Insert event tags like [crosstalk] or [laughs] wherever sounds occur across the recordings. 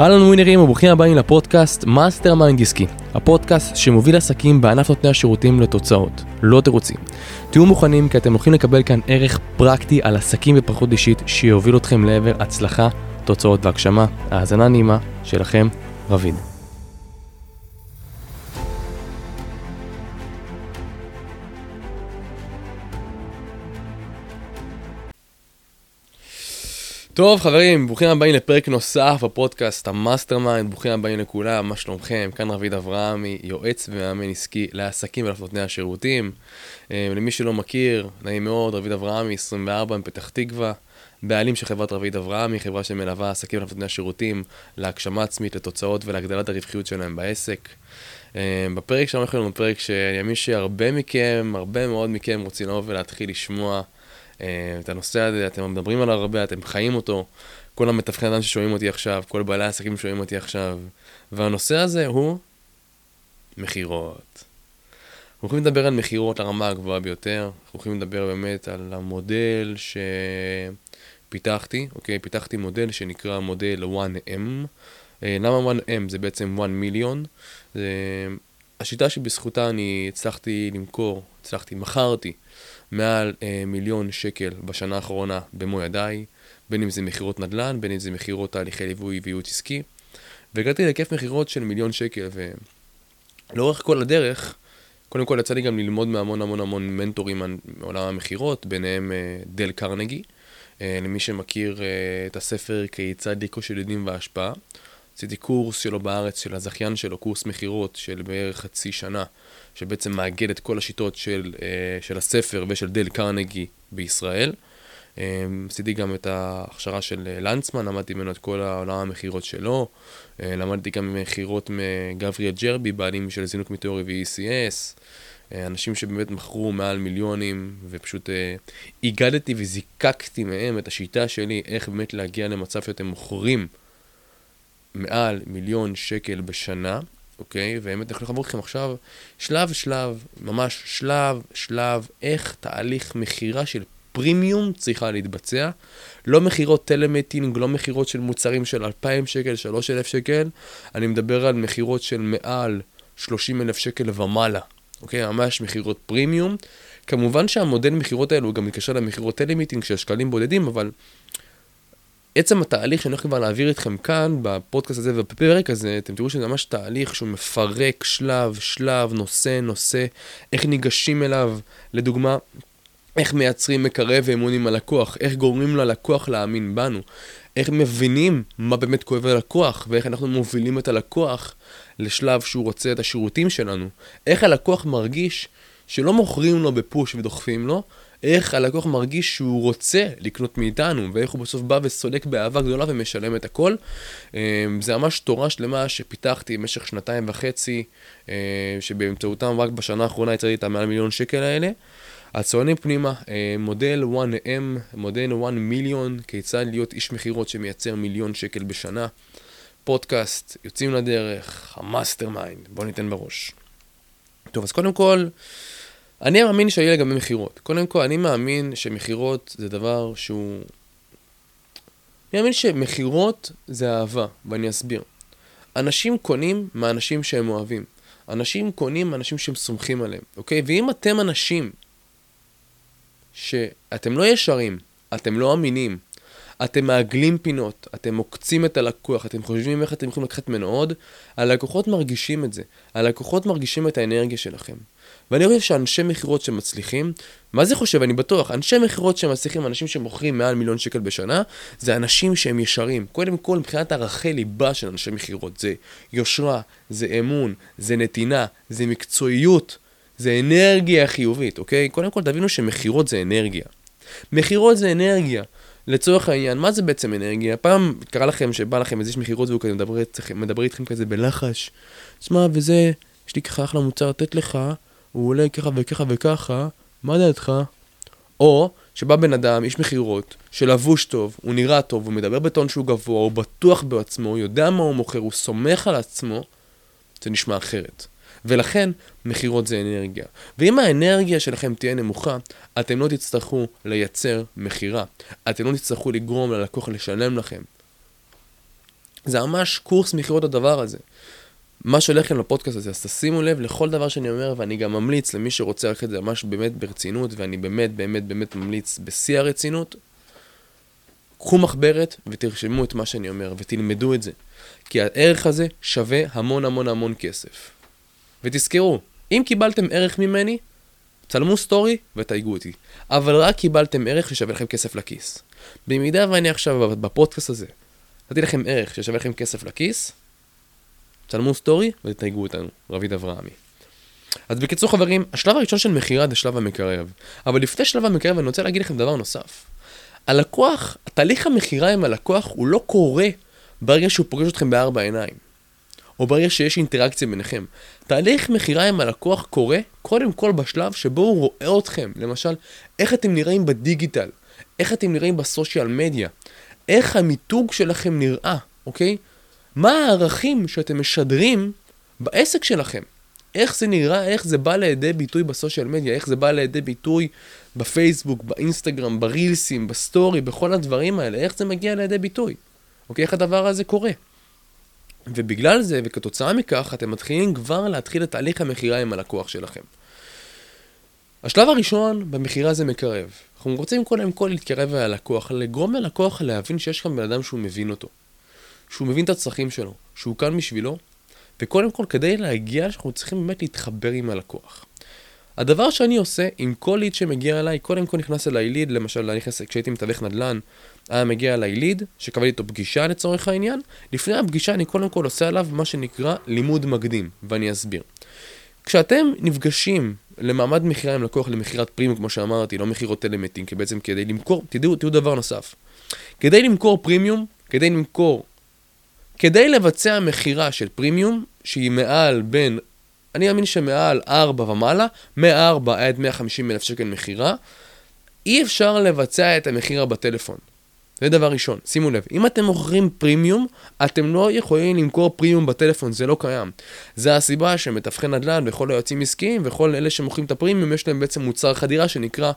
אהלן ווינרים וברוכים הבאים לפודקאסט mastermind עסקי, הפודקאסט שמוביל עסקים בענף נותני השירותים לתוצאות, לא תירוצים. תהיו מוכנים כי אתם הולכים לקבל כאן ערך פרקטי על עסקים והתפתחות אישית שיוביל אתכם לעבר הצלחה, תוצאות והגשמה. האזנה נעימה שלכם, רביד. טוב חברים, ברוכים הבאים לפרק נוסף בפודקאסט ה mastermind, ברוכים הבאים לכולם, מה שלומכם? כאן רביד אברהמי, יועץ ומאמן עסקי לעסקים ולנותני השירותים. אה, למי שלא מכיר, נעים מאוד, רביד אברהמי, 24 מפתח תקווה, בעלים של חברת רביד אברהמי, חברה שמלווה עסקים ולנותני השירותים להגשמה עצמית, לתוצאות ולהגדלת הרווחיות שלהם בעסק. אה, בפרק שלנו אנחנו פרק שאני מאמין שהרבה מכם, הרבה מאוד מכם רוצים לבוא ולהתחיל לשמוע. אה, את הנושא הזה, אתם מדברים עליו הרבה, אתם חיים אותו. כל המתווכי אדם ששומעים אותי עכשיו, כל בעלי העסקים ששומעים אותי עכשיו. והנושא הזה הוא מכירות. אנחנו יכולים לדבר על מכירות לרמה הגבוהה ביותר, אנחנו יכולים לדבר באמת על המודל שפיתחתי, אוקיי? פיתחתי מודל שנקרא מודל 1M. אה, למה 1M? זה בעצם 1 מיליון. זה השיטה שבזכותה אני הצלחתי למכור, הצלחתי, מכרתי מעל אה, מיליון שקל בשנה האחרונה במו ידיי, בין אם זה מכירות נדל"ן, בין אם זה מכירות תהליכי ליווי וייעוץ עסקי, והגעתי להיקף מכירות של מיליון שקל, ולאורך כל הדרך, קודם כל יצא לי גם ללמוד מהמון המון המון מנטורים מעולם המכירות, ביניהם אה, דל קרנגי, אה, למי שמכיר אה, את הספר כיצד ליקו של ידים והשפעה. עשיתי קורס שלו בארץ, של הזכיין שלו, קורס מכירות של בערך חצי שנה, שבעצם מאגד את כל השיטות של, uh, של הספר ושל דל קרנגי בישראל. עשיתי גם את ההכשרה של אה, לנצמן, למדתי ממנו את כל העולם המכירות שלו. למדתי גם מכירות מגבריאל ג'רבי, בעלים של זינוק מטאורי ו-ECS. אנשים שבאמת מכרו מעל מיליונים, ופשוט הגדתי וזיקקתי מהם את השיטה שלי, איך באמת להגיע למצב שאתם מוכרים מעל מיליון שקל בשנה, אוקיי? והאמת, אני יכול לעבור אתכם עכשיו שלב שלב, ממש שלב שלב, איך תהליך מכירה של פרימיום צריכה להתבצע. לא מכירות טלמטינג, לא מכירות של מוצרים של 2,000 שקל, 3,000 שקל, אני מדבר על מכירות של מעל 30,000 שקל ומעלה, אוקיי? ממש מכירות פרימיום. כמובן שהמודל מכירות האלו גם מתקשר למכירות טלמטינג של שקלים בודדים, אבל עצם התהליך שאני הולך כבר להעביר אתכם כאן, בפודקאסט הזה ובפרק הזה, אתם תראו שזה ממש תהליך שהוא מפרק שלב, שלב, נושא, נושא, איך ניגשים אליו, לדוגמה, איך מייצרים מקרב ואמון עם הלקוח, איך גורמים ללקוח להאמין בנו, איך מבינים מה באמת כואב ללקוח, ואיך אנחנו מובילים את הלקוח לשלב שהוא רוצה את השירותים שלנו, איך הלקוח מרגיש שלא מוכרים לו בפוש ודוחפים לו, איך הלקוח מרגיש שהוא רוצה לקנות מאיתנו, ואיך הוא בסוף בא וסולק באהבה גדולה ומשלם את הכל. אמ, זה ממש תורה שלמה שפיתחתי במשך שנתיים וחצי, אמ, שבאמצעותם רק בשנה האחרונה ייצרתי את המעל מיליון שקל האלה. אז צוללים פנימה, אמ, מודל 1M, מודל 1 מיליון, כיצד להיות איש מכירות שמייצר מיליון שקל בשנה. פודקאסט, יוצאים לדרך, ה mastermind, בואו ניתן בראש. טוב, אז קודם כל, אני מאמין שיהיה לגבי מכירות. קודם כל, אני מאמין שמכירות זה דבר שהוא... אני מאמין שמכירות זה אהבה, ואני אסביר. אנשים קונים מאנשים שהם אוהבים. אנשים קונים מאנשים שהם סומכים עליהם, אוקיי? ואם אתם אנשים שאתם לא ישרים, אתם לא אמינים, אתם מעגלים פינות, אתם עוקצים את הלקוח, אתם חושבים איך אתם יכולים לקחת ממנו עוד, הלקוחות מרגישים את זה. הלקוחות מרגישים את האנרגיה שלכם. ואני חושב שאנשי מכירות שמצליחים, מה זה חושב? אני בטוח, אנשי מכירות שמצליחים, אנשים שמוכרים מעל מיליון שקל בשנה, זה אנשים שהם ישרים. קודם כל, מבחינת ערכי ליבה של אנשי מכירות, זה יושרה, זה אמון, זה נתינה, זה מקצועיות, זה אנרגיה חיובית, אוקיי? קודם כל, תבינו שמכירות זה אנרגיה. מכירות זה אנרגיה. לצורך העניין, מה זה בעצם אנרגיה? פעם קרה לכם שבא לכם איזה איש מכירות והוא כזה מדבר, מדבר איתכם כזה בלחש. שמע, וזה, יש לי ככה אחלה מוצר לתת לך, הוא עולה ככה וככה וככה, מה דעתך? או שבא בן אדם, איש מכירות, שלבוש טוב, הוא נראה טוב, הוא מדבר בטון שהוא גבוה, הוא בטוח בעצמו, הוא יודע מה הוא מוכר, הוא סומך על עצמו, זה נשמע אחרת. ולכן, מכירות זה אנרגיה. ואם האנרגיה שלכם תהיה נמוכה, אתם לא תצטרכו לייצר מכירה. אתם לא תצטרכו לגרום ללקוח לשלם לכם. זה ממש קורס מכירות הדבר הזה. מה שהולך לכם לפודקאסט הזה, אז תשימו לב לכל דבר שאני אומר, ואני גם ממליץ למי שרוצה ללכת את זה ממש באמת ברצינות, ואני באמת באמת באמת ממליץ בשיא הרצינות, קחו מחברת ותרשמו את מה שאני אומר, ותלמדו את זה. כי הערך הזה שווה המון המון המון כסף. ותזכרו, אם קיבלתם ערך ממני, צלמו סטורי ותייגו אותי. אבל רק קיבלתם ערך ששווה לכם כסף לכיס. במידה ואני עכשיו בפודקאסט הזה, נתתי לכם ערך ששווה לכם כסף לכיס, צלמו סטורי ותייגו אותנו, רביד אברהמי. אז בקיצור חברים, השלב הראשון של מכירה זה שלב המקרב. אבל לפני שלב המקרב אני רוצה להגיד לכם דבר נוסף. הלקוח, תהליך המכירה עם הלקוח הוא לא קורה ברגע שהוא פוגש אתכם בארבע עיניים. או ברגע שיש אינטראקציה ביניכם. תהליך מכירה עם הלקוח קורה קודם כל בשלב שבו הוא רואה אתכם. למשל, איך אתם נראים בדיגיטל, איך אתם נראים ב social media, איך המיתוג שלכם נראה, אוקיי? מה הערכים שאתם משדרים בעסק שלכם. איך זה נראה, איך זה בא לידי ביטוי ב social media, איך זה בא לידי ביטוי בפייסבוק, באינסטגרם, ברילסים, בסטורי, בכל הדברים האלה, איך זה מגיע לידי ביטוי. אוקיי? איך הדבר הזה קורה. ובגלל זה, וכתוצאה מכך, אתם מתחילים כבר להתחיל את תהליך המכירה עם הלקוח שלכם. השלב הראשון במכירה זה מקרב. אנחנו רוצים קודם כל להתקרב אל הלקוח, לגרום ללקוח להבין שיש כאן בן אדם שהוא מבין אותו. שהוא מבין את הצרכים שלו, שהוא כאן בשבילו, וקודם כל כדי להגיע, אנחנו צריכים באמת להתחבר עם הלקוח. הדבר שאני עושה עם כל ליד שמגיע אליי, קודם כל נכנס אליי ליד, למשל נכנס, כשהייתי מתווך נדל"ן, היה מגיע אליי ליד, שקבלתי איתו פגישה לצורך העניין, לפני הפגישה אני קודם כל עושה עליו מה שנקרא לימוד מקדים, ואני אסביר. כשאתם נפגשים למעמד מכירה עם לקוח למכירת פרימיום, כמו שאמרתי, לא מכירות טלמטים, כי בעצם כדי למכור, תדעו, תדעו דבר נוסף. כדי למכור פרימיום, כדי למכור, כדי לבצע מכירה של פרימיום, שהיא מעל בין אני מאמין שמעל 4 ומעלה, מ-4 עד 150 אלף שקל מכירה, אי אפשר לבצע את המכירה בטלפון. זה דבר ראשון, שימו לב, אם אתם מוכרים פרימיום, אתם לא יכולים למכור פרימיום בטלפון, זה לא קיים. זה הסיבה שמתווכי נדל"ן וכל היועצים עסקיים וכל אלה שמוכרים את הפרימיום, יש להם בעצם מוצר חדירה שנקרא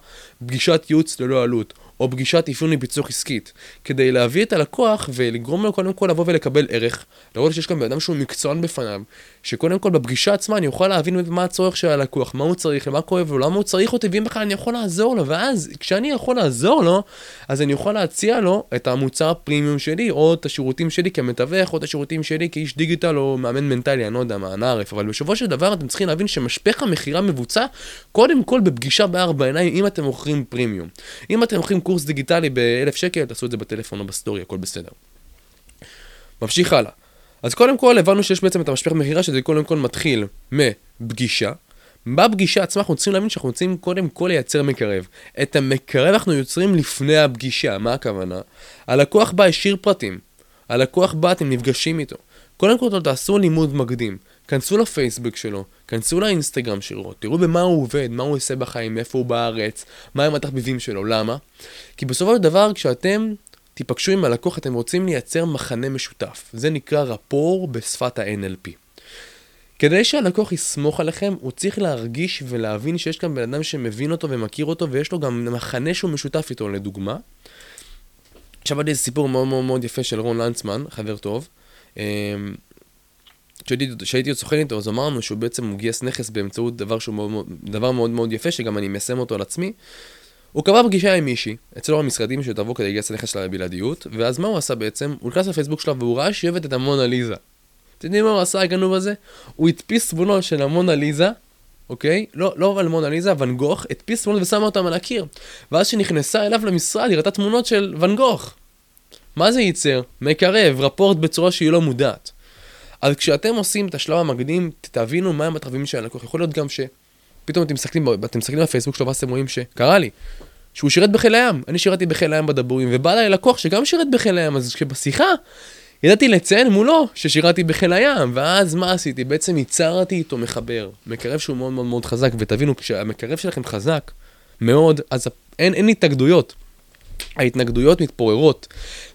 פגישת ייעוץ ללא עלות, או פגישת אפיון לפיצוח עסקית, כדי להביא את הלקוח ולגרום לו קודם כל לבוא ולקבל ערך, לראות שיש כאן בן אדם שהוא מקצוען בפניו, שקודם כל בפגישה עצמה אני אוכל להבין מה הצורך של הלקוח, מה הוא צריך, למה כואב לו, למה הוא צריך אותי, ואם בכלל אני יכול לעזור לו, ואז כשאני יכול לעזור לו, אז אני יכול להציע לו את המוצר הפרימיום שלי, או את השירותים שלי כמתווך, או את השירותים שלי כאיש דיגיטל, או מאמן מנטלי, אני לא יודע מה, נערף, אבל בסופו של דבר אתם צריכים להבין שמשפך המכירה מבוצע קודם כל בפגישה בארבע עיניים, אם אתם מוכרים פרימיום. אם אתם מוכרים קורס דיגיטלי ב-1000 שקל, תעשו את זה בטלפון או בסטורי, הכל בסדר. ממשיך הלאה. אז קודם כל הבנו שיש בעצם את המשפך מכירה שזה קודם כל מתחיל מפגישה. בפגישה עצמה אנחנו צריכים להבין שאנחנו רוצים קודם כל לייצר מקרב. את המקרב אנחנו יוצרים לפני הפגישה, מה הכוונה? הלקוח בא השאיר פרטים. הלקוח בא, אתם נפגשים איתו. קודם כל תעשו לימוד מקדים. כנסו לפייסבוק שלו, כנסו לאינסטגרם שלו, תראו במה הוא עובד, מה הוא עושה בחיים, איפה הוא בארץ, מהם התחביבים שלו, למה? כי בסופו של דבר כשאתם תיפגשו עם הלקוח אתם רוצים לייצר מחנה משותף, זה נקרא רפור בשפת ה-NLP. כדי שהלקוח יסמוך עליכם, הוא צריך להרגיש ולהבין שיש כאן בן אדם שמבין אותו ומכיר אותו ויש לו גם מחנה שהוא משותף איתו, לדוגמה. שמעתי איזה סיפור מאוד מאוד מאוד יפה של רון לנצמן, חבר טוב. כשהייתי עוד סוכן איתו, אז אמרנו שהוא בעצם גייס נכס באמצעות דבר, שהוא מאוד, דבר מאוד מאוד יפה, שגם אני מיישם אותו על עצמי. הוא קבע פגישה עם מישהי, אצלו במשרדים שתבוא כדי לגייס הנכס שלה לבלעדיות, ואז מה הוא עשה בעצם? הוא נכנס לפייסבוק שלה והוא ראה שהיא אוהבת את המונה ליזה. אתם יודעים מה הוא עשה הגנוב הזה? הוא הדפיס תמונות של המונה ליזה, אוקיי? לא, לא על מונה ליזה, ואן גוך, הדפיס תמונות ושם אותם על הקיר. ואז כשנכנסה אליו למשרד, היא ראתה תמונות של ואן גוך. מה זה ייצר? מקרב, רפורט בצורה שהיא לא מודעת. אז כשאתם עושים את השלב המקדים, תבינו מהם התחביבים של הלקוח. יכול להיות גם שפתאום אתם מסתכלים, אתם מסתכלים בפייסבוק שלו ואז אתם רואים שקרה לי, שהוא שירת בחיל הים. אני שירתי בחיל הים בדבורים, ובא אליי לקוח שגם שירת בחיל הים, אז כשבשיחה ידעתי לציין מולו ששירתי בחיל הים, ואז מה עשיתי? בעצם ייצרתי איתו מחבר, מקרב שהוא מאוד מאוד מאוד חזק, ותבינו, כשהמקרב שלכם חזק מאוד, אז אין, אין התנגדויות. ההתנגדויות מתפוררות.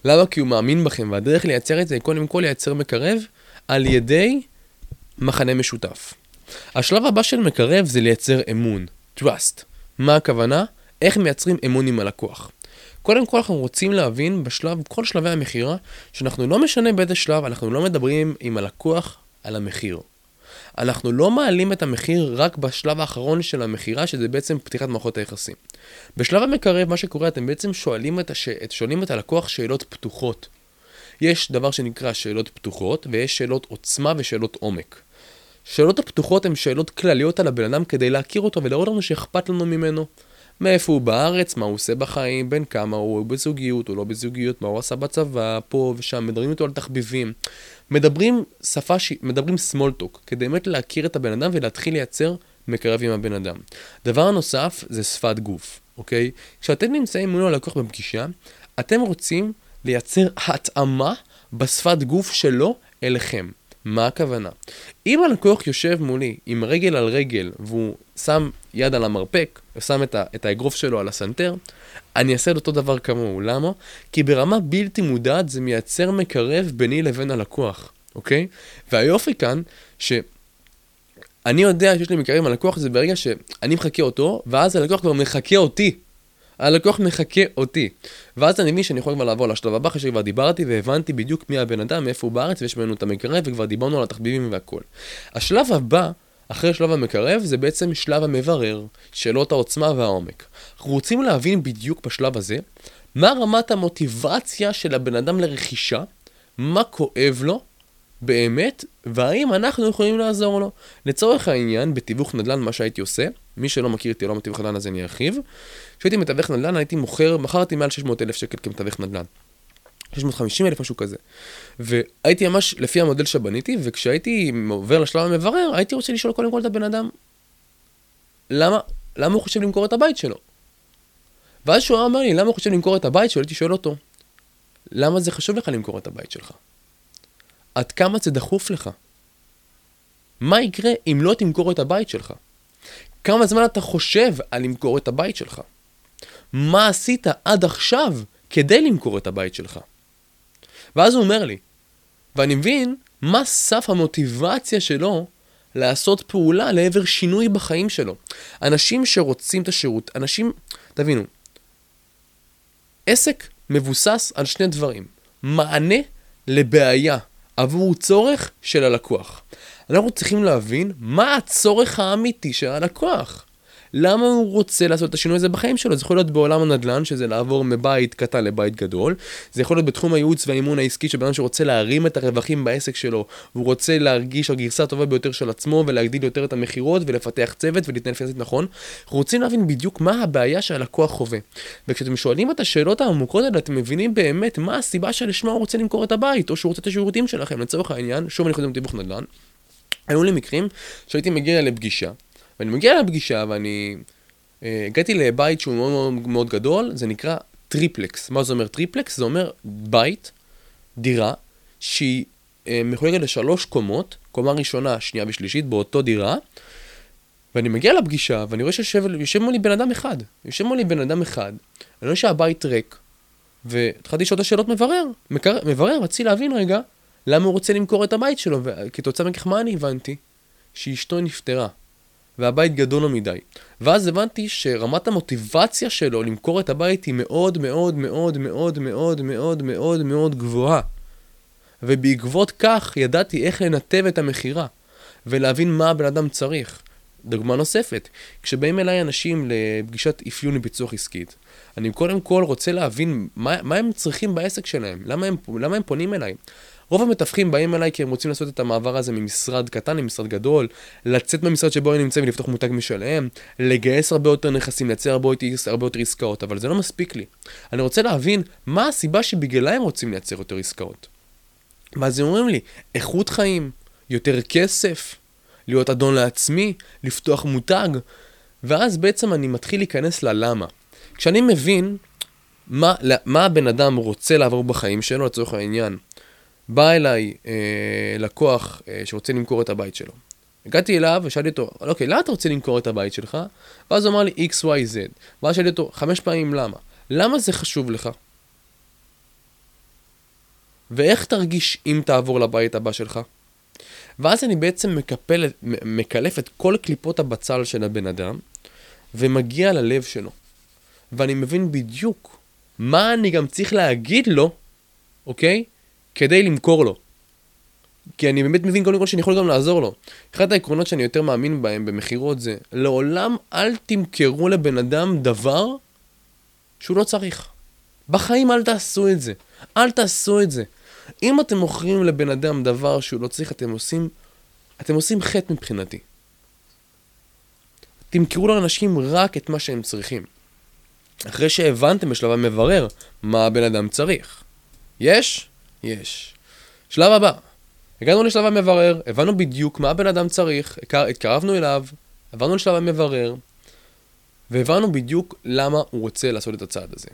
למה? כי הוא מאמין בכם, והדרך לייצר את זה היא קודם כל לייצר מקרב על ידי מחנה משותף. השלב הבא של מקרב זה לייצר אמון, trust. מה הכוונה? איך מייצרים אמון עם הלקוח. קודם כל אנחנו רוצים להבין בשלב, כל שלבי המכירה, שאנחנו לא משנה באיזה שלב, אנחנו לא מדברים עם הלקוח על המחיר. אנחנו לא מעלים את המחיר רק בשלב האחרון של המכירה, שזה בעצם פתיחת מערכות היחסים. בשלב המקרב, מה שקורה, אתם בעצם שואלים את, הש... שואלים את הלקוח שאלות פתוחות. יש דבר שנקרא שאלות פתוחות, ויש שאלות עוצמה ושאלות עומק. שאלות הפתוחות הן שאלות כלליות על הבן אדם כדי להכיר אותו ולראות לנו שאכפת לנו ממנו. מאיפה הוא בארץ, מה הוא עושה בחיים, בין כמה הוא, הוא בזוגיות, הוא לא בזוגיות, מה הוא עשה בצבא, פה ושם, מדברים איתו על תחביבים. מדברים שפה, ש... מדברים small talk, כדי באמת להכיר את הבן אדם ולהתחיל לייצר מקרב עם הבן אדם. דבר נוסף זה שפת גוף, אוקיי? כשאתם נמצאים מול הלקוח בפגישה, אתם רוצים לייצר התאמה בשפת גוף שלו אליכם. מה הכוונה? אם הלקוח יושב מולי עם רגל על רגל והוא שם יד על המרפק, ושם את, ה- את האגרוף שלו על הסנטר, אני אעשה את אותו דבר כמוהו. למה? כי ברמה בלתי מודעת זה מייצר מקרב ביני לבין הלקוח, אוקיי? והיופי כאן, שאני יודע שיש לי מקרב עם הלקוח, זה ברגע שאני מחכה אותו, ואז הלקוח כבר מחכה אותי. הלקוח מחכה אותי. ואז אני מבין שאני יכול כבר לעבור לשלב הבא, אחרי שכבר דיברתי והבנתי בדיוק מי הבן אדם, מאיפה הוא בארץ, ויש ממנו את המקרב, וכבר דיברנו על התחביבים והכל. השלב הבא, אחרי שלב המקרב, זה בעצם שלב המברר, שאלות העוצמה והעומק. אנחנו רוצים להבין בדיוק בשלב הזה, מה רמת המוטיבציה של הבן אדם לרכישה, מה כואב לו, באמת, והאם אנחנו יכולים לעזור לו. לצורך העניין, בתיווך נדל"ן, מה שהייתי עושה, מי שלא מכיר את עולם התיווך נדל"ן אז אני ארחיב. כשהייתי מתווך נדל"ן הייתי מוכר, מכרתי מעל 600 אלף שקל כמתווך נדל"ן. 650 אלף, משהו כזה. והייתי ממש לפי המודל שבניתי, וכשהייתי עובר לשלב המברר, הייתי רוצה לשאול קודם כל את הבן אדם, למה, למה הוא חושב למכור את הבית שלו? ואז שהוא אמר לי, למה הוא חושב למכור את הבית שלו? הייתי שואל אותו, למה זה חשוב לך למכור את הבית שלך? עד כמה זה דחוף לך? מה יקרה אם לא תמכור את הבית שלך? כמה זמן אתה חושב על למכור את הבית שלך? מה עשית עד עכשיו כדי למכור את הבית שלך? ואז הוא אומר לי, ואני מבין מה סף המוטיבציה שלו לעשות פעולה לעבר שינוי בחיים שלו. אנשים שרוצים את השירות, אנשים, תבינו, עסק מבוסס על שני דברים, מענה לבעיה עבור צורך של הלקוח. אנחנו צריכים להבין מה הצורך האמיתי של הלקוח. למה הוא רוצה לעשות את השינוי הזה בחיים שלו? זה יכול להיות בעולם הנדל"ן, שזה לעבור מבית קטן לבית גדול. זה יכול להיות בתחום הייעוץ והאימון העסקי, של בן אדם שרוצה להרים את הרווחים בעסק שלו, והוא רוצה להרגיש הגרסה הטובה ביותר של עצמו, ולהגדיל יותר את המכירות, ולפתח צוות, ולהתנהל פיזית נכון. אנחנו רוצים להבין בדיוק מה הבעיה שהלקוח חווה. וכשאתם שואלים את השאלות העמוקות האלה, אתם מבינים באמת מה הסיבה שלשמה הוא רוצה למכור את הבית, או שהוא רוצה את השירותים שלכם. לצורך העניין, שוב אני חוזר לתיווך נדל"ן. היו לי מקרים שהייתי מגיע לפגישה, ואני מגיע לפגישה ואני אה, הגעתי לבית שהוא מאוד מאוד מאוד גדול, זה נקרא טריפלקס. מה זה אומר טריפלקס? זה אומר בית, דירה, שהיא אה, מחולקת לשלוש קומות, קומה ראשונה, שנייה ושלישית, באותו דירה, ואני מגיע לפגישה, ואני רואה שיושב מולי בן אדם אחד. יושב מולי בן אדם אחד, אני רואה שהבית ריק, והתחלתי לשאול את השאלות מברר, מקר... מברר, רציתי להבין רגע, למה הוא רוצה למכור את הבית שלו, וכתוצאה מכך מה אני הבנתי? שאשתו נפטרה. והבית גדול לו מדי. ואז הבנתי שרמת המוטיבציה שלו למכור את הבית היא מאוד מאוד מאוד מאוד מאוד מאוד מאוד מאוד גבוהה. ובעקבות כך ידעתי איך לנתב את המכירה, ולהבין מה הבן אדם צריך. דוגמה נוספת, כשבאים אליי אנשים לפגישת אפיון לביצוע עסקית, אני קודם כל רוצה להבין מה, מה הם צריכים בעסק שלהם, למה הם, למה הם פונים אליי. רוב המתווכים באים אליי כי הם רוצים לעשות את המעבר הזה ממשרד קטן למשרד גדול, לצאת מהמשרד שבו הם נמצאים ולפתוח מותג משלהם, לגייס הרבה יותר נכסים, לייצר הרבה הרבה יותר עסקאות, אבל זה לא מספיק לי. אני רוצה להבין מה הסיבה שבגללה הם רוצים לייצר יותר עסקאות. ואז הם אומרים לי, איכות חיים, יותר כסף, להיות אדון לעצמי, לפתוח מותג, ואז בעצם אני מתחיל להיכנס ללמה. כשאני מבין מה, מה הבן אדם רוצה לעבור בחיים שלו, לצורך העניין, בא אליי אה, לקוח אה, שרוצה למכור את הבית שלו. הגעתי אליו ושאלתי אותו, אוקיי, למה אתה רוצה למכור את הבית שלך? ואז הוא אמר לי XYZ. ואז שאלתי אותו חמש פעמים למה. למה זה חשוב לך? ואיך תרגיש אם תעבור לבית הבא שלך? ואז אני בעצם מקפל, מקלף את כל קליפות הבצל של הבן אדם, ומגיע ללב שלו. ואני מבין בדיוק מה אני גם צריך להגיד לו, אוקיי? כדי למכור לו. כי אני באמת מבין קודם כל שאני יכול גם לעזור לו. אחד העקרונות שאני יותר מאמין בהם במכירות זה, לעולם אל תמכרו לבן אדם דבר שהוא לא צריך. בחיים אל תעשו את זה. אל תעשו את זה. אם אתם מוכרים לבן אדם דבר שהוא לא צריך, אתם עושים, אתם עושים חטא מבחינתי. תמכרו לאנשים רק את מה שהם צריכים. אחרי שהבנתם בשלב המברר מה הבן אדם צריך. יש? יש. שלב הבא. הגענו לשלב המברר, הבנו בדיוק מה הבן אדם צריך, התקרבנו אליו, עברנו לשלב המברר, והבנו בדיוק למה הוא רוצה לעשות את הצעד הזה.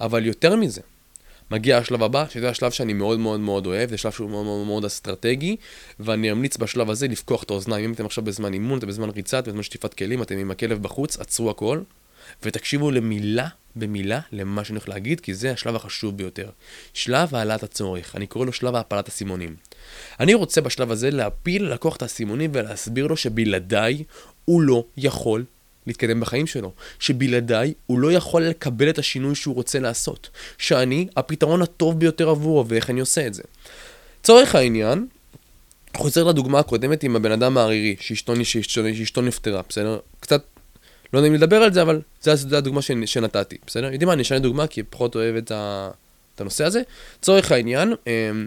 אבל יותר מזה, מגיע השלב הבא, שזה השלב שאני מאוד מאוד מאוד אוהב, זה שלב שהוא מאוד מאוד מאוד אסטרטגי, ואני אמליץ בשלב הזה לפקוח את האוזניים. אם אתם עכשיו בזמן אימון, אתם בזמן ריצה, אתם בזמן שטיפת כלים, אתם עם הכלב בחוץ, עצרו הכל, ותקשיבו למילה במילה למה שאני הולך להגיד, כי זה השלב החשוב ביותר. שלב העלאת הצורך, אני קורא לו שלב העפלת הסימונים. אני רוצה בשלב הזה להפיל ללקוח את האסימונים ולהסביר לו שבלעדיי הוא לא יכול להתקדם בחיים שלו. שבלעדיי הוא לא יכול לקבל את השינוי שהוא רוצה לעשות. שאני הפתרון הטוב ביותר עבורו, ואיך אני עושה את זה. לצורך העניין, חוזר לדוגמה הקודמת עם הבן אדם הערירי, שאשתו נפטרה, בסדר? קצת, לא נעים לדבר על זה, אבל זו הדוגמה שנתתי, בסדר? יודעים מה, אני אשנה דוגמה כי פחות אוהב את, ה, את הנושא הזה. לצורך העניין, אמ,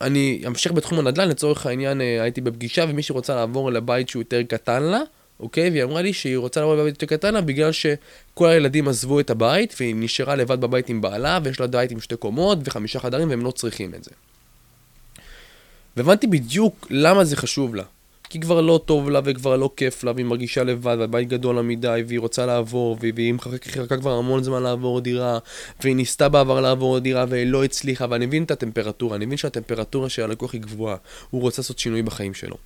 אני אמשיך בתחום הנדל"ן, לצורך העניין אה, הייתי בפגישה ומישהי רוצה לעבור לבית שהוא יותר קטן לה, אוקיי? והיא אמרה לי שהיא רוצה לעבור לבית יותר קטן לה בגלל שכל הילדים עזבו את הבית והיא נשארה לבד בבית עם בעלה ויש לה בית עם שתי קומות וחמישה חדרים והם לא צריכים את זה. והבנתי בדיוק למה זה חשוב לה. כי כבר לא טוב לה וכבר לא כיף לה, והיא מרגישה לבד, והבית גדול לה מדי, והיא רוצה לעבור, והיא מחכה כבר המון זמן לעבור דירה, והיא ניסתה בעבר לעבור דירה והיא לא הצליחה, ואני מבין את הטמפרטורה, אני מבין שהטמפרטורה של הלקוח היא גבוהה, הוא רוצה לעשות שינוי בחיים שלו.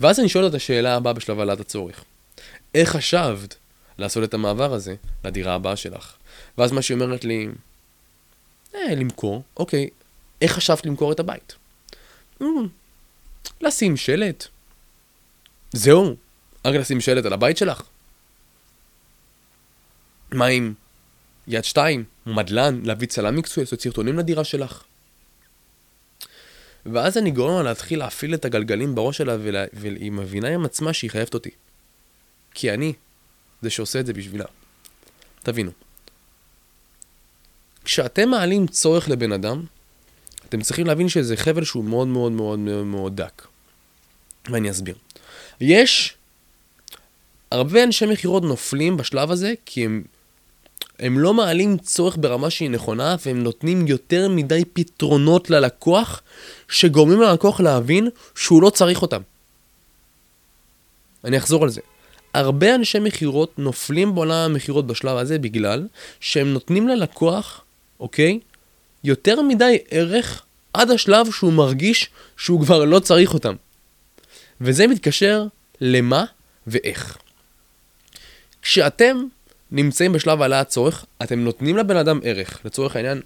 ואז אני שואל את השאלה הבאה בשלב העלאת הצורך. איך חשבת לעשות את המעבר הזה לדירה הבאה שלך? ואז מה שהיא אומרת לי, אה, למכור, אוקיי, איך חשבת למכור את הבית? Mm, לשים שלט, זהו, רק לשים שלט על הבית שלך. מה עם יד שתיים, מדלן, להביא צלם מקצועי, לעשות סרטונים לדירה שלך? ואז אני גורם לה להתחיל להפעיל את הגלגלים בראש שלה, ולה... והיא מבינה עם עצמה שהיא חייבת אותי. כי אני זה שעושה את זה בשבילה. תבינו. כשאתם מעלים צורך לבן אדם, אתם צריכים להבין שזה חבל שהוא מאוד מאוד מאוד מאוד מאוד דק. ואני אסביר. יש הרבה אנשי מכירות נופלים בשלב הזה, כי הם, הם לא מעלים צורך ברמה שהיא נכונה, והם נותנים יותר מדי פתרונות ללקוח, שגורמים ללקוח להבין שהוא לא צריך אותם. אני אחזור על זה. הרבה אנשי מכירות נופלים בעולם המכירות בשלב הזה בגלל שהם נותנים ללקוח, אוקיי, יותר מדי ערך עד השלב שהוא מרגיש שהוא כבר לא צריך אותם. וזה מתקשר למה ואיך. כשאתם נמצאים בשלב העלאת צורך, אתם נותנים לבן אדם ערך. לצורך העניין,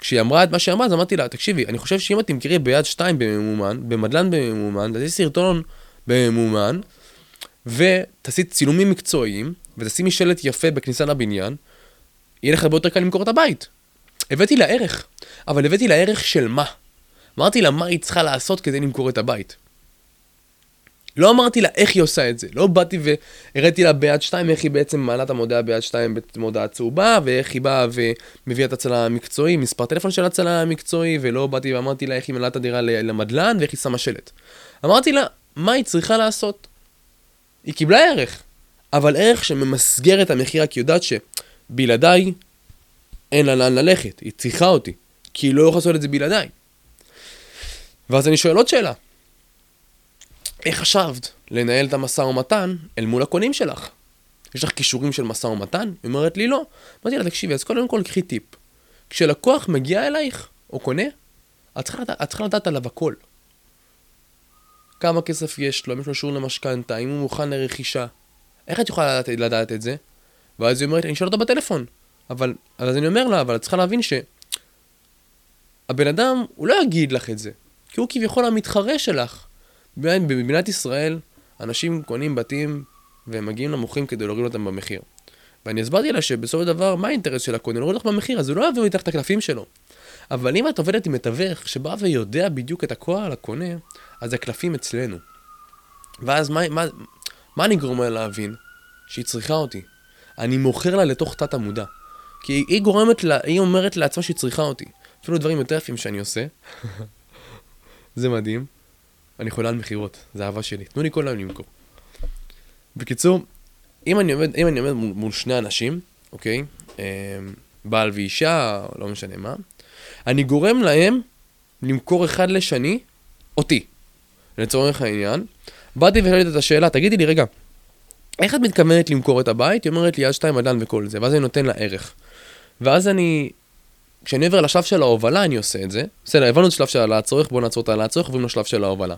כשהיא אמרה את מה שהיא אמרה, אז אמרתי לה, תקשיבי, אני חושב שאם את תמכרי ביד שתיים בממומן, במדלן בממומן, תעשי סרטון בממומן, ותעשי צילומים מקצועיים, ותשימי שלט יפה בכניסה לבניין, יהיה לך הרבה יותר קל למכור את הבית. הבאתי לה ערך, אבל הבאתי לה ערך של מה? אמרתי לה מה היא צריכה לעשות כדי למכור את הבית. לא אמרתי לה איך היא עושה את זה, לא באתי והראיתי לה ביד שתיים איך היא בעצם מעלה את המודעה ביד שתיים במודעה צהובה, ואיך היא באה ומביאה את הצלם המקצועי, מספר טלפון של הצלם המקצועי, ולא באתי ואמרתי לה איך היא מעלה את הדירה למדלן ואיך היא שמה שלט. אמרתי לה, מה היא צריכה לעשות? היא קיבלה ערך, אבל ערך שממסגר את המחיר, כי יודעת שבלעדיי אין לה לאן ללכת, היא צריכה אותי, כי היא לא יכולה לעשות את זה בלעדיי. ואז אני שואל עוד שאלה, איך חשבת לנהל את המשא ומתן אל מול הקונים שלך? יש לך כישורים של משא ומתן? היא אומרת לי לא. אמרתי לה, תקשיבי, אז קודם כל קחי טיפ. כשלקוח מגיע אלייך, או קונה, את צריכה, את צריכה לדעת עליו הכל. כמה כסף יש לו, אם יש לו שיעור למשכנתה, אם הוא מוכן לרכישה. איך את יכולה לדעת, לדעת את זה? ואז היא אומרת, אני שואל אותה בטלפון. אבל, אז אני אומר לה, אבל את צריכה להבין ש... הבן אדם, הוא לא יגיד לך את זה. כי הוא כביכול המתחרה שלך. במדינת ישראל, אנשים קונים בתים והם מגיעים למוכרים כדי להוריד אותם במחיר. ואני הסברתי לה שבסופו של דבר, מה האינטרס של הקונה? להוריד לך במחיר, אז הוא לא יעביר מתחת את הקלפים שלו. אבל אם את עובדת עם מתווך שבא ויודע בדיוק את הכל על הקונה, אז הקלפים אצלנו. ואז מה, מה, מה אני גורם לה להבין? שהיא צריכה אותי. אני מוכר לה לתוך תת המודע. כי היא גורמת לה, היא אומרת לעצמה שהיא צריכה אותי. אפילו דברים יותר יפים שאני עושה. [laughs] זה מדהים. אני חולה על מכירות, זה אהבה שלי. תנו לי כל היום למכור. בקיצור, אם אני עומד, אם אני עומד מול, מול שני אנשים, אוקיי? אה, בעל ואישה, לא משנה מה, אני גורם להם למכור אחד לשני אותי. לצורך העניין, באתי ושאלתי את השאלה, תגידי לי, רגע, איך את מתכוונת למכור את הבית? היא אומרת לי, יד שתיים אדן וכל זה, ואז אני נותן לה ערך. ואז אני, כשאני עובר לשלב של ההובלה, אני עושה את זה. בסדר, הבנו את השלב של העלאת צורך, בואו נעצור את העלאת צורך, עוברים לשלב של ההובלה.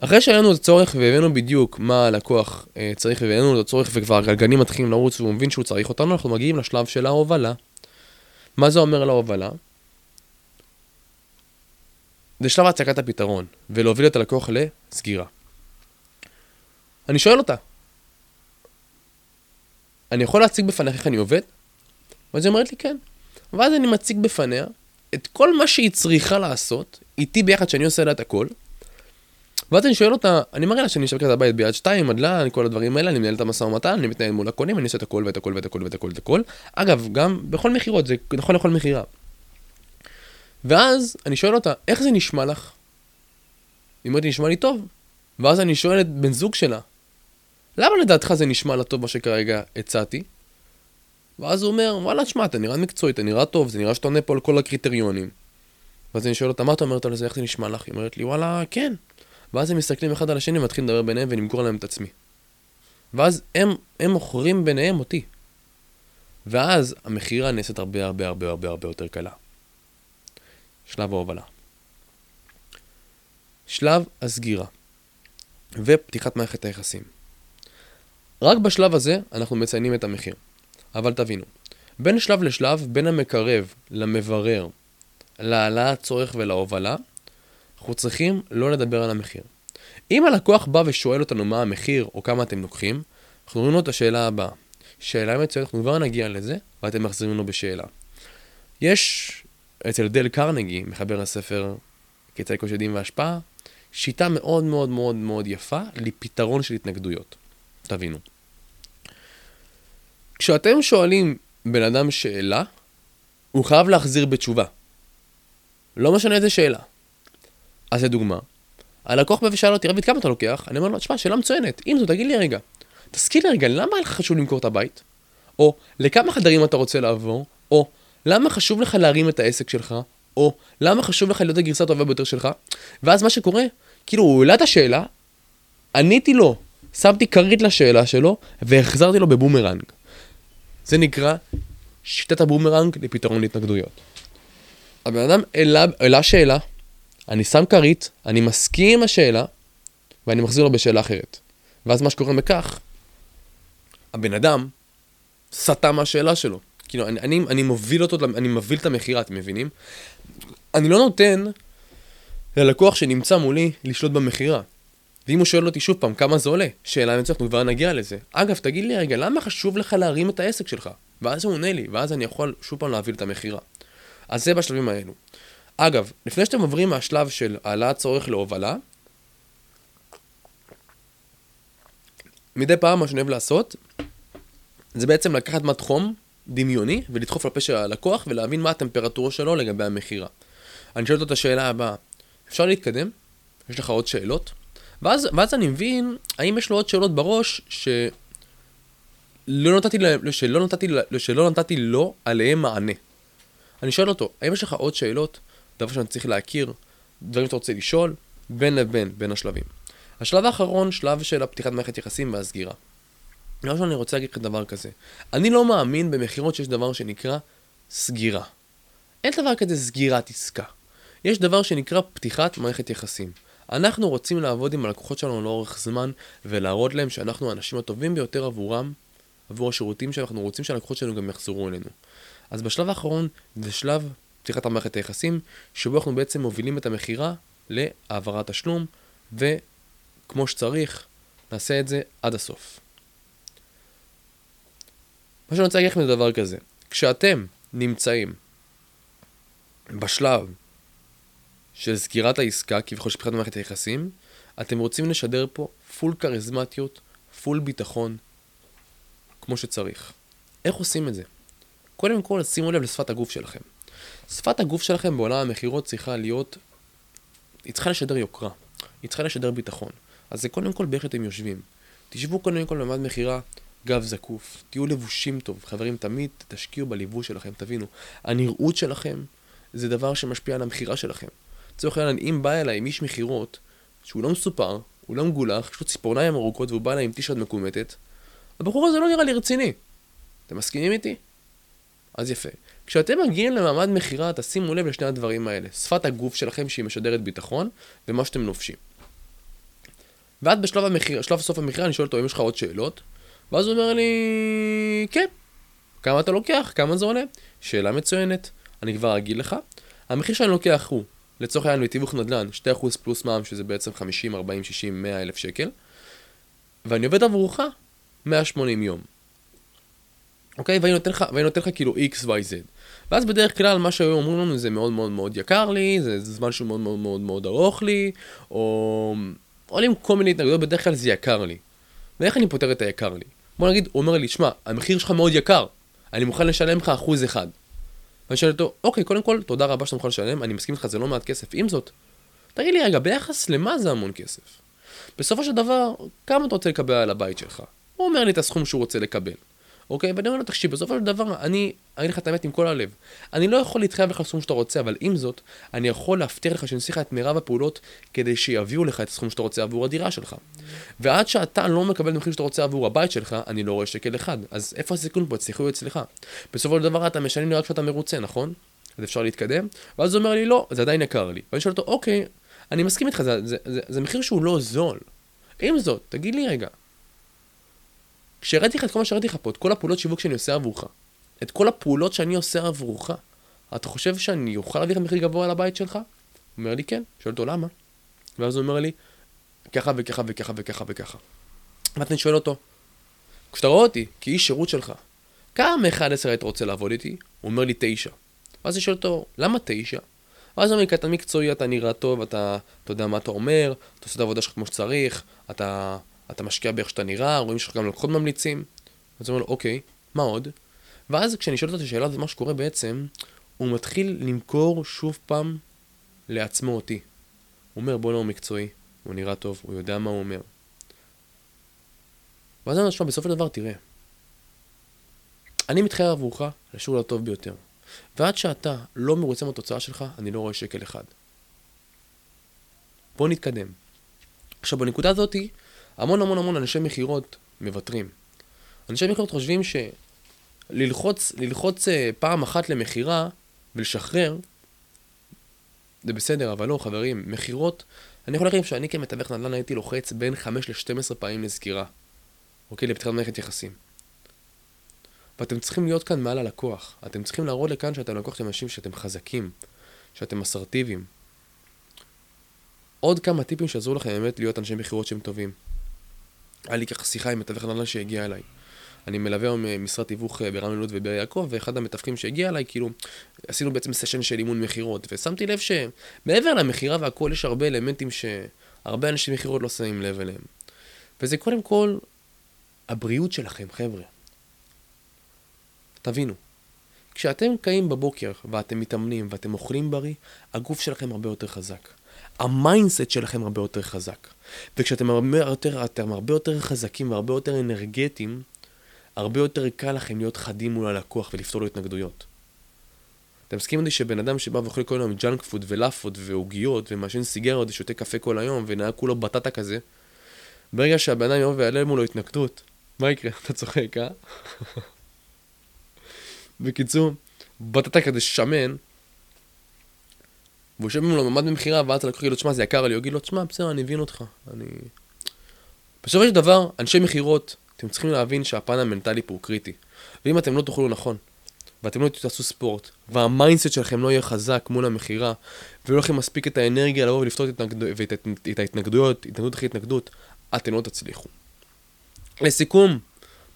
אחרי שהבאנו את הצורך והבאנו בדיוק מה הלקוח אה, צריך והבאנו את הצורך וכבר הגלגלים מתחילים לרוץ והוא מבין שהוא צריך אותנו, אנחנו מגיעים לשלב של ההובלה. מה זה אומר להובלה? זה שלב הצגת הפתרון, ולהוביל את הלקוח לסגירה. אני שואל אותה, אני יכול להציג בפניך איך אני עובד? ואז היא אומרת לי כן. ואז אני מציג בפניה את כל מה שהיא צריכה לעשות, איתי ביחד שאני עושה לה את הכל, ואז אני שואל אותה, אני מראה לה שאני משווק את הבית ביד שתיים, מדלן, כל הדברים האלה, אני מנהל את המשא ומתן, אני מתנהל מול הקונים, אני עושה את הכל ואת הכל ואת הכל ואת הכל ואת הכל. אגב, גם בכל מכירות, זה נכון לכל מכירה. ואז אני שואל אותה, איך זה נשמע לך? היא אומרת נשמע לי טוב. ואז אני שואל את בן זוג שלה, למה לדעתך זה נשמע לה טוב מה שכרגע הצעתי? ואז הוא אומר, וואלה, תשמע, אתה נראה מקצועי, אתה נראה טוב, זה נראה שאתה עונה פה על כל הקריטריונים. ואז אני שואל אותה, מה אתה אומרת על זה, איך זה נשמע לך? היא אומרת לי, וואלה, כן. ואז הם מסתכלים אחד על השני ומתחילים לדבר ביניהם ולמכור להם את עצמי. ואז הם, הם מוכרים ביניהם אותי. ואז המכירה נעשית הרבה הרבה הרבה הרבה הרבה יותר קלה. שלב ההובלה. שלב הסגירה ופתיחת מערכת היחסים. רק בשלב הזה אנחנו מציינים את המחיר. אבל תבינו, בין שלב לשלב, בין המקרב למברר, להעלאת צורך ולהובלה, אנחנו צריכים לא לדבר על המחיר. אם הלקוח בא ושואל אותנו מה המחיר או כמה אתם לוקחים, אנחנו אומרים לו את השאלה הבאה. שאלה מצוינת, אנחנו כבר נגיע לזה, ואתם מחזירים לו בשאלה. יש אצל דל קרנגי, מחבר הספר כיצד כושר דין והשפעה, שיטה מאוד מאוד מאוד מאוד יפה לפתרון של התנגדויות. תבינו. כשאתם שואלים בן אדם שאלה, הוא חייב להחזיר בתשובה. לא משנה איזה שאלה. אז לדוגמה, הלקוח בא ושאל אותי, רביד, כמה אתה לוקח? אני אומר לו, תשמע, שאלה מצוינת. אם זו, תגיד לי רגע. תזכיר לי רגע, למה לך חשוב למכור את הבית? או, לכמה חדרים אתה רוצה לעבור? או, למה חשוב לך להרים את העסק שלך? או, למה חשוב לך להיות הגרסה הטובה ביותר שלך? ואז מה שקורה, כאילו, הוא העלה את השאלה, עניתי לו, שמתי כרית לשאלה שלו, והחזרתי לו בבומרנג. זה נקרא שיטת הבומרנג לפתרון להתנגדויות. הבן אדם העלה שאלה, אני שם כרית, אני מסכים עם השאלה, ואני מחזיר לו בשאלה אחרת. ואז מה שקורה בכך, הבן אדם סטה מהשאלה שלו. כאילו, אני, אני, אני מוביל אותו, אני מוביל את המכירה, אתם מבינים? אני לא נותן ללקוח שנמצא מולי לשלוט במכירה. ואם הוא שואל אותי שוב פעם, כמה זה עולה? שאלה מצוינת, אנחנו כבר נגיע לזה. אגב, תגיד לי רגע, למה חשוב לך להרים את העסק שלך? ואז הוא עונה לי, ואז אני יכול שוב פעם להוביל את המכירה. אז זה בשלבים האלו. אגב, לפני שאתם עוברים מהשלב של העלאת צורך להובלה, מדי פעם מה שאני אוהב לעשות, זה בעצם לקחת מד חום דמיוני ולדחוף לפה של הלקוח ולהבין מה הטמפרטורה שלו לגבי המכירה. אני שואל אותו את השאלה הבאה, אפשר להתקדם? יש לך עוד שאלות? ואז, ואז אני מבין האם יש לו עוד שאלות בראש שלא נתתי, שלא נתתי, שלא נתתי לו עליהם מענה. אני שואל אותו, האם יש לך עוד שאלות? דבר שאני צריך להכיר, דברים שאתה רוצה לשאול, בין לבין, בין השלבים. השלב האחרון, שלב של הפתיחת מערכת יחסים והסגירה. דבר ראשון, אני רוצה להגיד לך דבר כזה. אני לא מאמין במכירות שיש דבר שנקרא סגירה. אין דבר כזה סגירת עסקה. יש דבר שנקרא פתיחת מערכת יחסים. אנחנו רוצים לעבוד עם הלקוחות שלנו לאורך זמן ולהראות להם שאנחנו האנשים הטובים ביותר עבורם, עבור השירותים שאנחנו רוצים שהלקוחות שלנו גם יחזרו אלינו. אז בשלב האחרון זה שלב פתיחת המערכת היחסים, שבו אנחנו בעצם מובילים את המכירה להעברת תשלום, וכמו שצריך, נעשה את זה עד הסוף. מה שאני רוצה להגיד לכם זה דבר כזה, כשאתם נמצאים בשלב של סגירת העסקה, כביכול של פתיחת מערכת היחסים, אתם רוצים לשדר פה פול כריזמטיות, פול ביטחון, כמו שצריך. איך עושים את זה? קודם כל, שימו לב לשפת הגוף שלכם. שפת הגוף שלכם בעולם המכירות צריכה להיות, היא צריכה לשדר יוקרה, היא צריכה לשדר ביטחון. אז זה קודם כל באיך אתם יושבים. תשבו קודם כל במעמד מכירה, גב זקוף, תהיו לבושים טוב. חברים, תמיד תשקיעו בליבוש שלכם, תבינו. הנראות שלכם זה דבר שמשפיע על המכירה שלכם. לצורך העניין, אם בא אליי איש מכירות, שהוא לא מסופר, הוא לא מגולח, יש לו ציפורניים ארוכות והוא בא אליי עם טישרט מקומטת, הבחור הזה לא נראה לי רציני. אתם מסכימים איתי? אז יפה. כשאתם מגיעים למעמד מכירה, תשימו לב לשני הדברים האלה. שפת הגוף שלכם שהיא משדרת ביטחון, ומה שאתם לובשים. ועד בשלב המחיר, שלב סוף המכירה אני שואל אותו אם יש לך עוד שאלות, ואז הוא אומר לי, כן. כמה אתה לוקח? כמה זה עולה? שאלה מצוינת. אני כבר אגיד לך. המחיר שאני לוקח הוא, לצורך העניין בתיווך נדל"ן, 2% פלוס מע"מ, שזה בעצם 50, 40, 60, 100 אלף שקל, ואני עובד עבורך 180 יום. אוקיי? ואני נותן לך, ואני נותן לך כאילו x, y, z. ואז בדרך כלל מה שהיו אומרים לנו זה מאוד מאוד מאוד יקר לי, זה זמן שהוא מאוד מאוד מאוד מאוד ארוך לי, או עולים כל מיני התנגדויות, בדרך כלל זה יקר לי. ואיך אני פותר את היקר לי? בוא נגיד, הוא אומר לי, שמע, המחיר שלך מאוד יקר, אני מוכן לשלם לך אחוז אחד. ואני שואל אותו, אוקיי, קודם כל, תודה רבה שאתה מוכן לשלם, אני מסכים איתך, זה לא מעט כסף. עם זאת, תגיד לי רגע, ביחס למה זה המון כסף? בסופו של דבר, כמה אתה רוצה לקבל על הבית שלך? הוא אומר לי את הסכום שהוא רוצה לקבל. אוקיי? ואני אומר לו, תקשיב, בסופו של דבר, אני, אגיד לך את האמת עם כל הלב. אני לא יכול להתחייב לך סכום שאתה רוצה, אבל עם זאת, אני יכול להבטיח לך שאני אעשה לך את מירב הפעולות כדי שיביאו לך את הסכום שאתה רוצה עבור הדירה שלך. ועד שאתה לא מקבל את המחיר שאתה רוצה עבור הבית שלך, אני לא רואה שקל אחד. אז איפה הסיכון פה? הצליחו אצלך. בסופו של דבר אתה משלם לי רק כשאתה מרוצה, נכון? אז אפשר להתקדם? ואז הוא אומר לי, לא, זה עדיין יקר לי. ואני שואל אותו, אוקיי, אני מסכים איתך, זה, זה, זה, זה מחיר שהוא לא זול. עם זאת, תגיד לי רגע, כשהראיתי לך את כל מה שהראיתי לך פה, את כל הפעולות שיווק שאני עושה עבורך, את כל הפעולות שאני עושה עבורך, אתה חושב שאני אוכל להביא לך מחיר גבוה לבית שלך? הוא אומר לי כן, שואל אותו למה? ואז הוא אומר לי, ככה וככה וככה וככה וככה. ואז אני שואל אותו, כשאתה רואה אותי כאיש שירות שלך, כמה מ-1 10 היית רוצה לעבוד איתי? הוא אומר לי 9. ואז אני שואל אותו, למה 9? ואז הוא אומר לי, כי אתה מקצועי, אתה נראה טוב, אתה, אתה יודע מה אתה אומר, אתה עושה את העבודה שלך כמו שצריך, אתה אתה משקיע באיך שאתה נראה, רואים שיש לך גם לקוחות ממליצים. אז הוא אומר לו, אוקיי, מה עוד? ואז כשאני שואל אותו את השאלה הזאת, מה שקורה בעצם, הוא מתחיל למכור שוב פעם לעצמו אותי. הוא אומר, בוא לא מקצועי, הוא נראה טוב, הוא יודע מה הוא אומר. ואז אני אומר, בסופו של דבר, תראה, אני מתחייב עבורך לשיעור הטוב ביותר. ועד שאתה לא מרוצה מהתוצאה שלך, אני לא רואה שקל אחד. בוא נתקדם. עכשיו, בנקודה הזאתי, המון המון המון אנשי מכירות מוותרים. אנשי מכירות חושבים שללחוץ ללחוץ אה, פעם אחת למכירה ולשחרר, זה בסדר, אבל לא, חברים, מכירות, אני יכול להגיד שאני כמתווך נדל"ן הייתי לוחץ בין 5 ל-12 פעמים לסגירה, אוקיי? לפתיחת מערכת יחסים. ואתם צריכים להיות כאן מעל הלקוח. אתם צריכים להראות לכאן שאתם לקוח של אנשים שאתם חזקים, שאתם אסרטיביים. עוד כמה טיפים שעזרו לכם באמת להיות אנשי מכירות שהם טובים. היה לי ככה שיחה עם מתווך נדל"ן שהגיע אליי. אני מלווה היום אה, משרד תיווך אה, ברמי לוד ובאר יעקב, ואחד המתווכים שהגיע אליי, כאילו, עשינו בעצם סשן של אימון מכירות, ושמתי לב שמעבר למכירה והכל, יש הרבה אלמנטים שהרבה אנשים מכירות לא שמים לב אליהם. וזה קודם כל הבריאות שלכם, חבר'ה. תבינו, כשאתם קמים בבוקר ואתם מתאמנים ואתם אוכלים בריא, הגוף שלכם הרבה יותר חזק. ה mindset שלכם הרבה יותר חזק. וכשאתם הרבה יותר, אתם הרבה יותר חזקים והרבה יותר אנרגטיים, הרבה יותר קל לכם להיות חדים מול הלקוח ולפתור לו התנגדויות. אתם מסכימים איתי שבן אדם שבא ואוכל כל היום junk food ולאפות ועוגיות ומעשן סיגרות ושותה קפה כל היום ונהיה כולו בטטה כזה, ברגע שהבן אדם יבוא ויעלה מולו התנגדות, מה יקרה? [laughs] אתה צוחק, אה? [laughs] בקיצור, בטטה כזה שמן, והוא יושב מולו ממ"ד במכירה, ואז הלקוח יגיד לו, תשמע, זה יקר לי, הוא יגיד לו, תשמע, בסדר, אני מבין אותך. אני... בסופו של דבר, אנשי מכירות, אתם צריכים להבין שהפן המנטלי פה הוא קריטי. ואם אתם לא תאכלו נכון, ואתם לא תעשו ספורט, וה mindset שלכם לא יהיה חזק מול המכירה, ולא לכם מספיק את האנרגיה לבוא ולפתור את ההתנגדויות, התנגדות אחרי התנגדות, אתם לא תצליחו. לסיכום,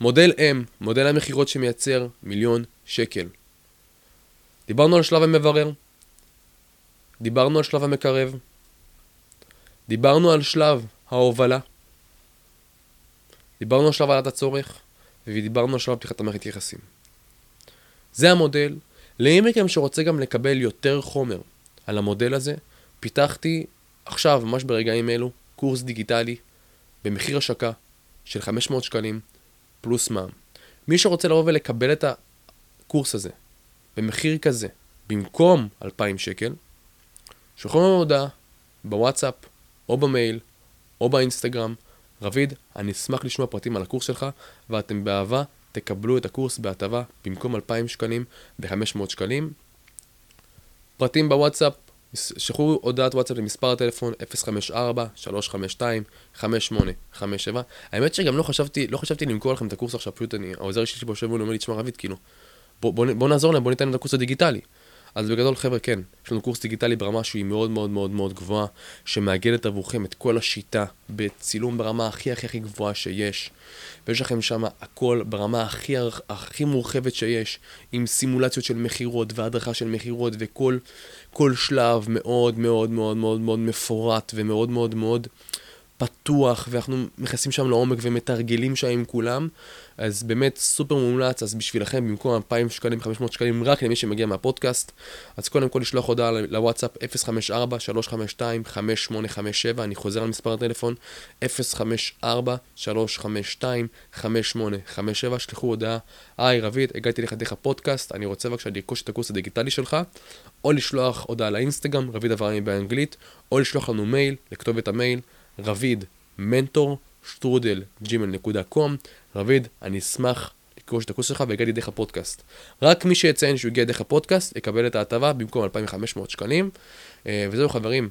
מודל M, מודל המכירות שמייצר מיליון שקל. דיברנו על שלב המברר, דיברנו על שלב המקרב, דיברנו על שלב ההובלה, דיברנו על שלב העלת הצורך, ודיברנו על שלב פתיחת המערכת יחסים. זה המודל. למי מכם שרוצה גם לקבל יותר חומר על המודל הזה, פיתחתי עכשיו, ממש ברגעים אלו, קורס דיגיטלי במחיר השקה של 500 שקלים פלוס מע"מ. מי שרוצה לבוא ולקבל את הקורס הזה במחיר כזה, במקום 2,000 שקל, שלחו לנו הודעה בוואטסאפ, או במייל, או באינסטגרם. רביד, אני אשמח לשמוע פרטים על הקורס שלך, ואתם באהבה תקבלו את הקורס בהטבה במקום 2,000 שקלים ב-500 שקלים. פרטים בוואטסאפ, שלחו הודעת וואטסאפ למספר הטלפון 054-352-5857. האמת שגם לא חשבתי, לא חשבתי למכור לכם את הקורס עכשיו, פשוט אני, העוזר שלי יושב ואומר לי, תשמע רביד, כאילו, בוא, בוא, בוא נעזור להם, בוא ניתן להם את הקורס הדיגיטלי. אז בגדול חבר'ה כן, יש לנו קורס דיגיטלי ברמה שהיא מאוד מאוד מאוד מאוד גבוהה, שמאגדת עבורכם את כל השיטה בצילום ברמה הכי הכי הכי גבוהה שיש. ויש לכם שם הכל ברמה הכי הכי מורחבת שיש, עם סימולציות של מכירות והדרכה של מכירות וכל כל שלב מאוד מאוד מאוד מאוד מאוד מפורט ומאוד מאוד מאוד פתוח, ואנחנו נכנסים שם לעומק ומתרגלים שם עם כולם. אז באמת סופר מומלץ, אז בשבילכם במקום 2,000 שקלים, 500 שקלים, רק למי שמגיע מהפודקאסט, אז קודם כל לשלוח הודעה לוואטסאפ 054-352-5857, אני חוזר על מספר הטלפון 054-352-5857, שלחו הודעה, היי רביד, הגעתי לך דרך הפודקאסט, אני רוצה בבקשה לרכוש את הקורס הדיגיטלי שלך, או לשלוח הודעה לאינסטגרם, רביד אברהמי באנגלית, או לשלוח לנו מייל, לכתובת המייל, רביד מנטור שטרודל gmail.com רביד, אני אשמח לקרוא את הקורס שלך והגעתי דרך הפודקאסט. רק מי שיציין שהוא הגיע דרך הפודקאסט יקבל את ההטבה במקום 2,500 שקלים. אה, וזהו חברים,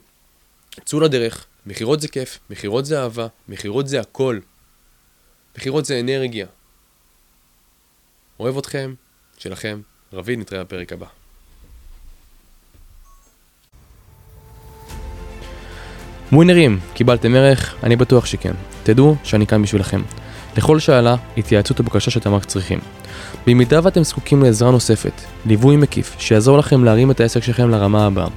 צאו לדרך, מכירות זה כיף, מכירות זה אהבה, מכירות זה הכל. מכירות זה אנרגיה. אוהב אתכם, שלכם, רביד, נתראה בפרק הבא. ווינרים, קיבלתם ערך? אני בטוח שכן. תדעו שאני כאן בשבילכם. לכל שאלה, התייעצות ובקשה שאתם רק צריכים. במידה ואתם זקוקים לעזרה נוספת, ליווי מקיף, שיעזור לכם להרים את העסק שלכם לרמה הבאה,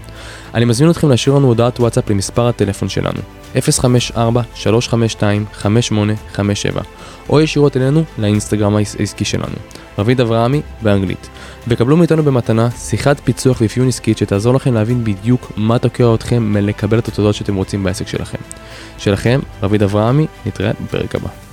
אני מזמין אתכם להשאיר לנו הודעת וואטסאפ למספר הטלפון שלנו, 054-352-5857, או ישירות אלינו לאינסטגרם העסקי שלנו, רביד אברהמי באנגלית, וקבלו מאיתנו במתנה שיחת פיצוח ואפיון עסקית שתעזור לכם להבין בדיוק מה תוקע אתכם מלקבל את התודות שאתם רוצים בעסק שלכם. שלכם, רביד אברהמי, נתראה בפרק הבא.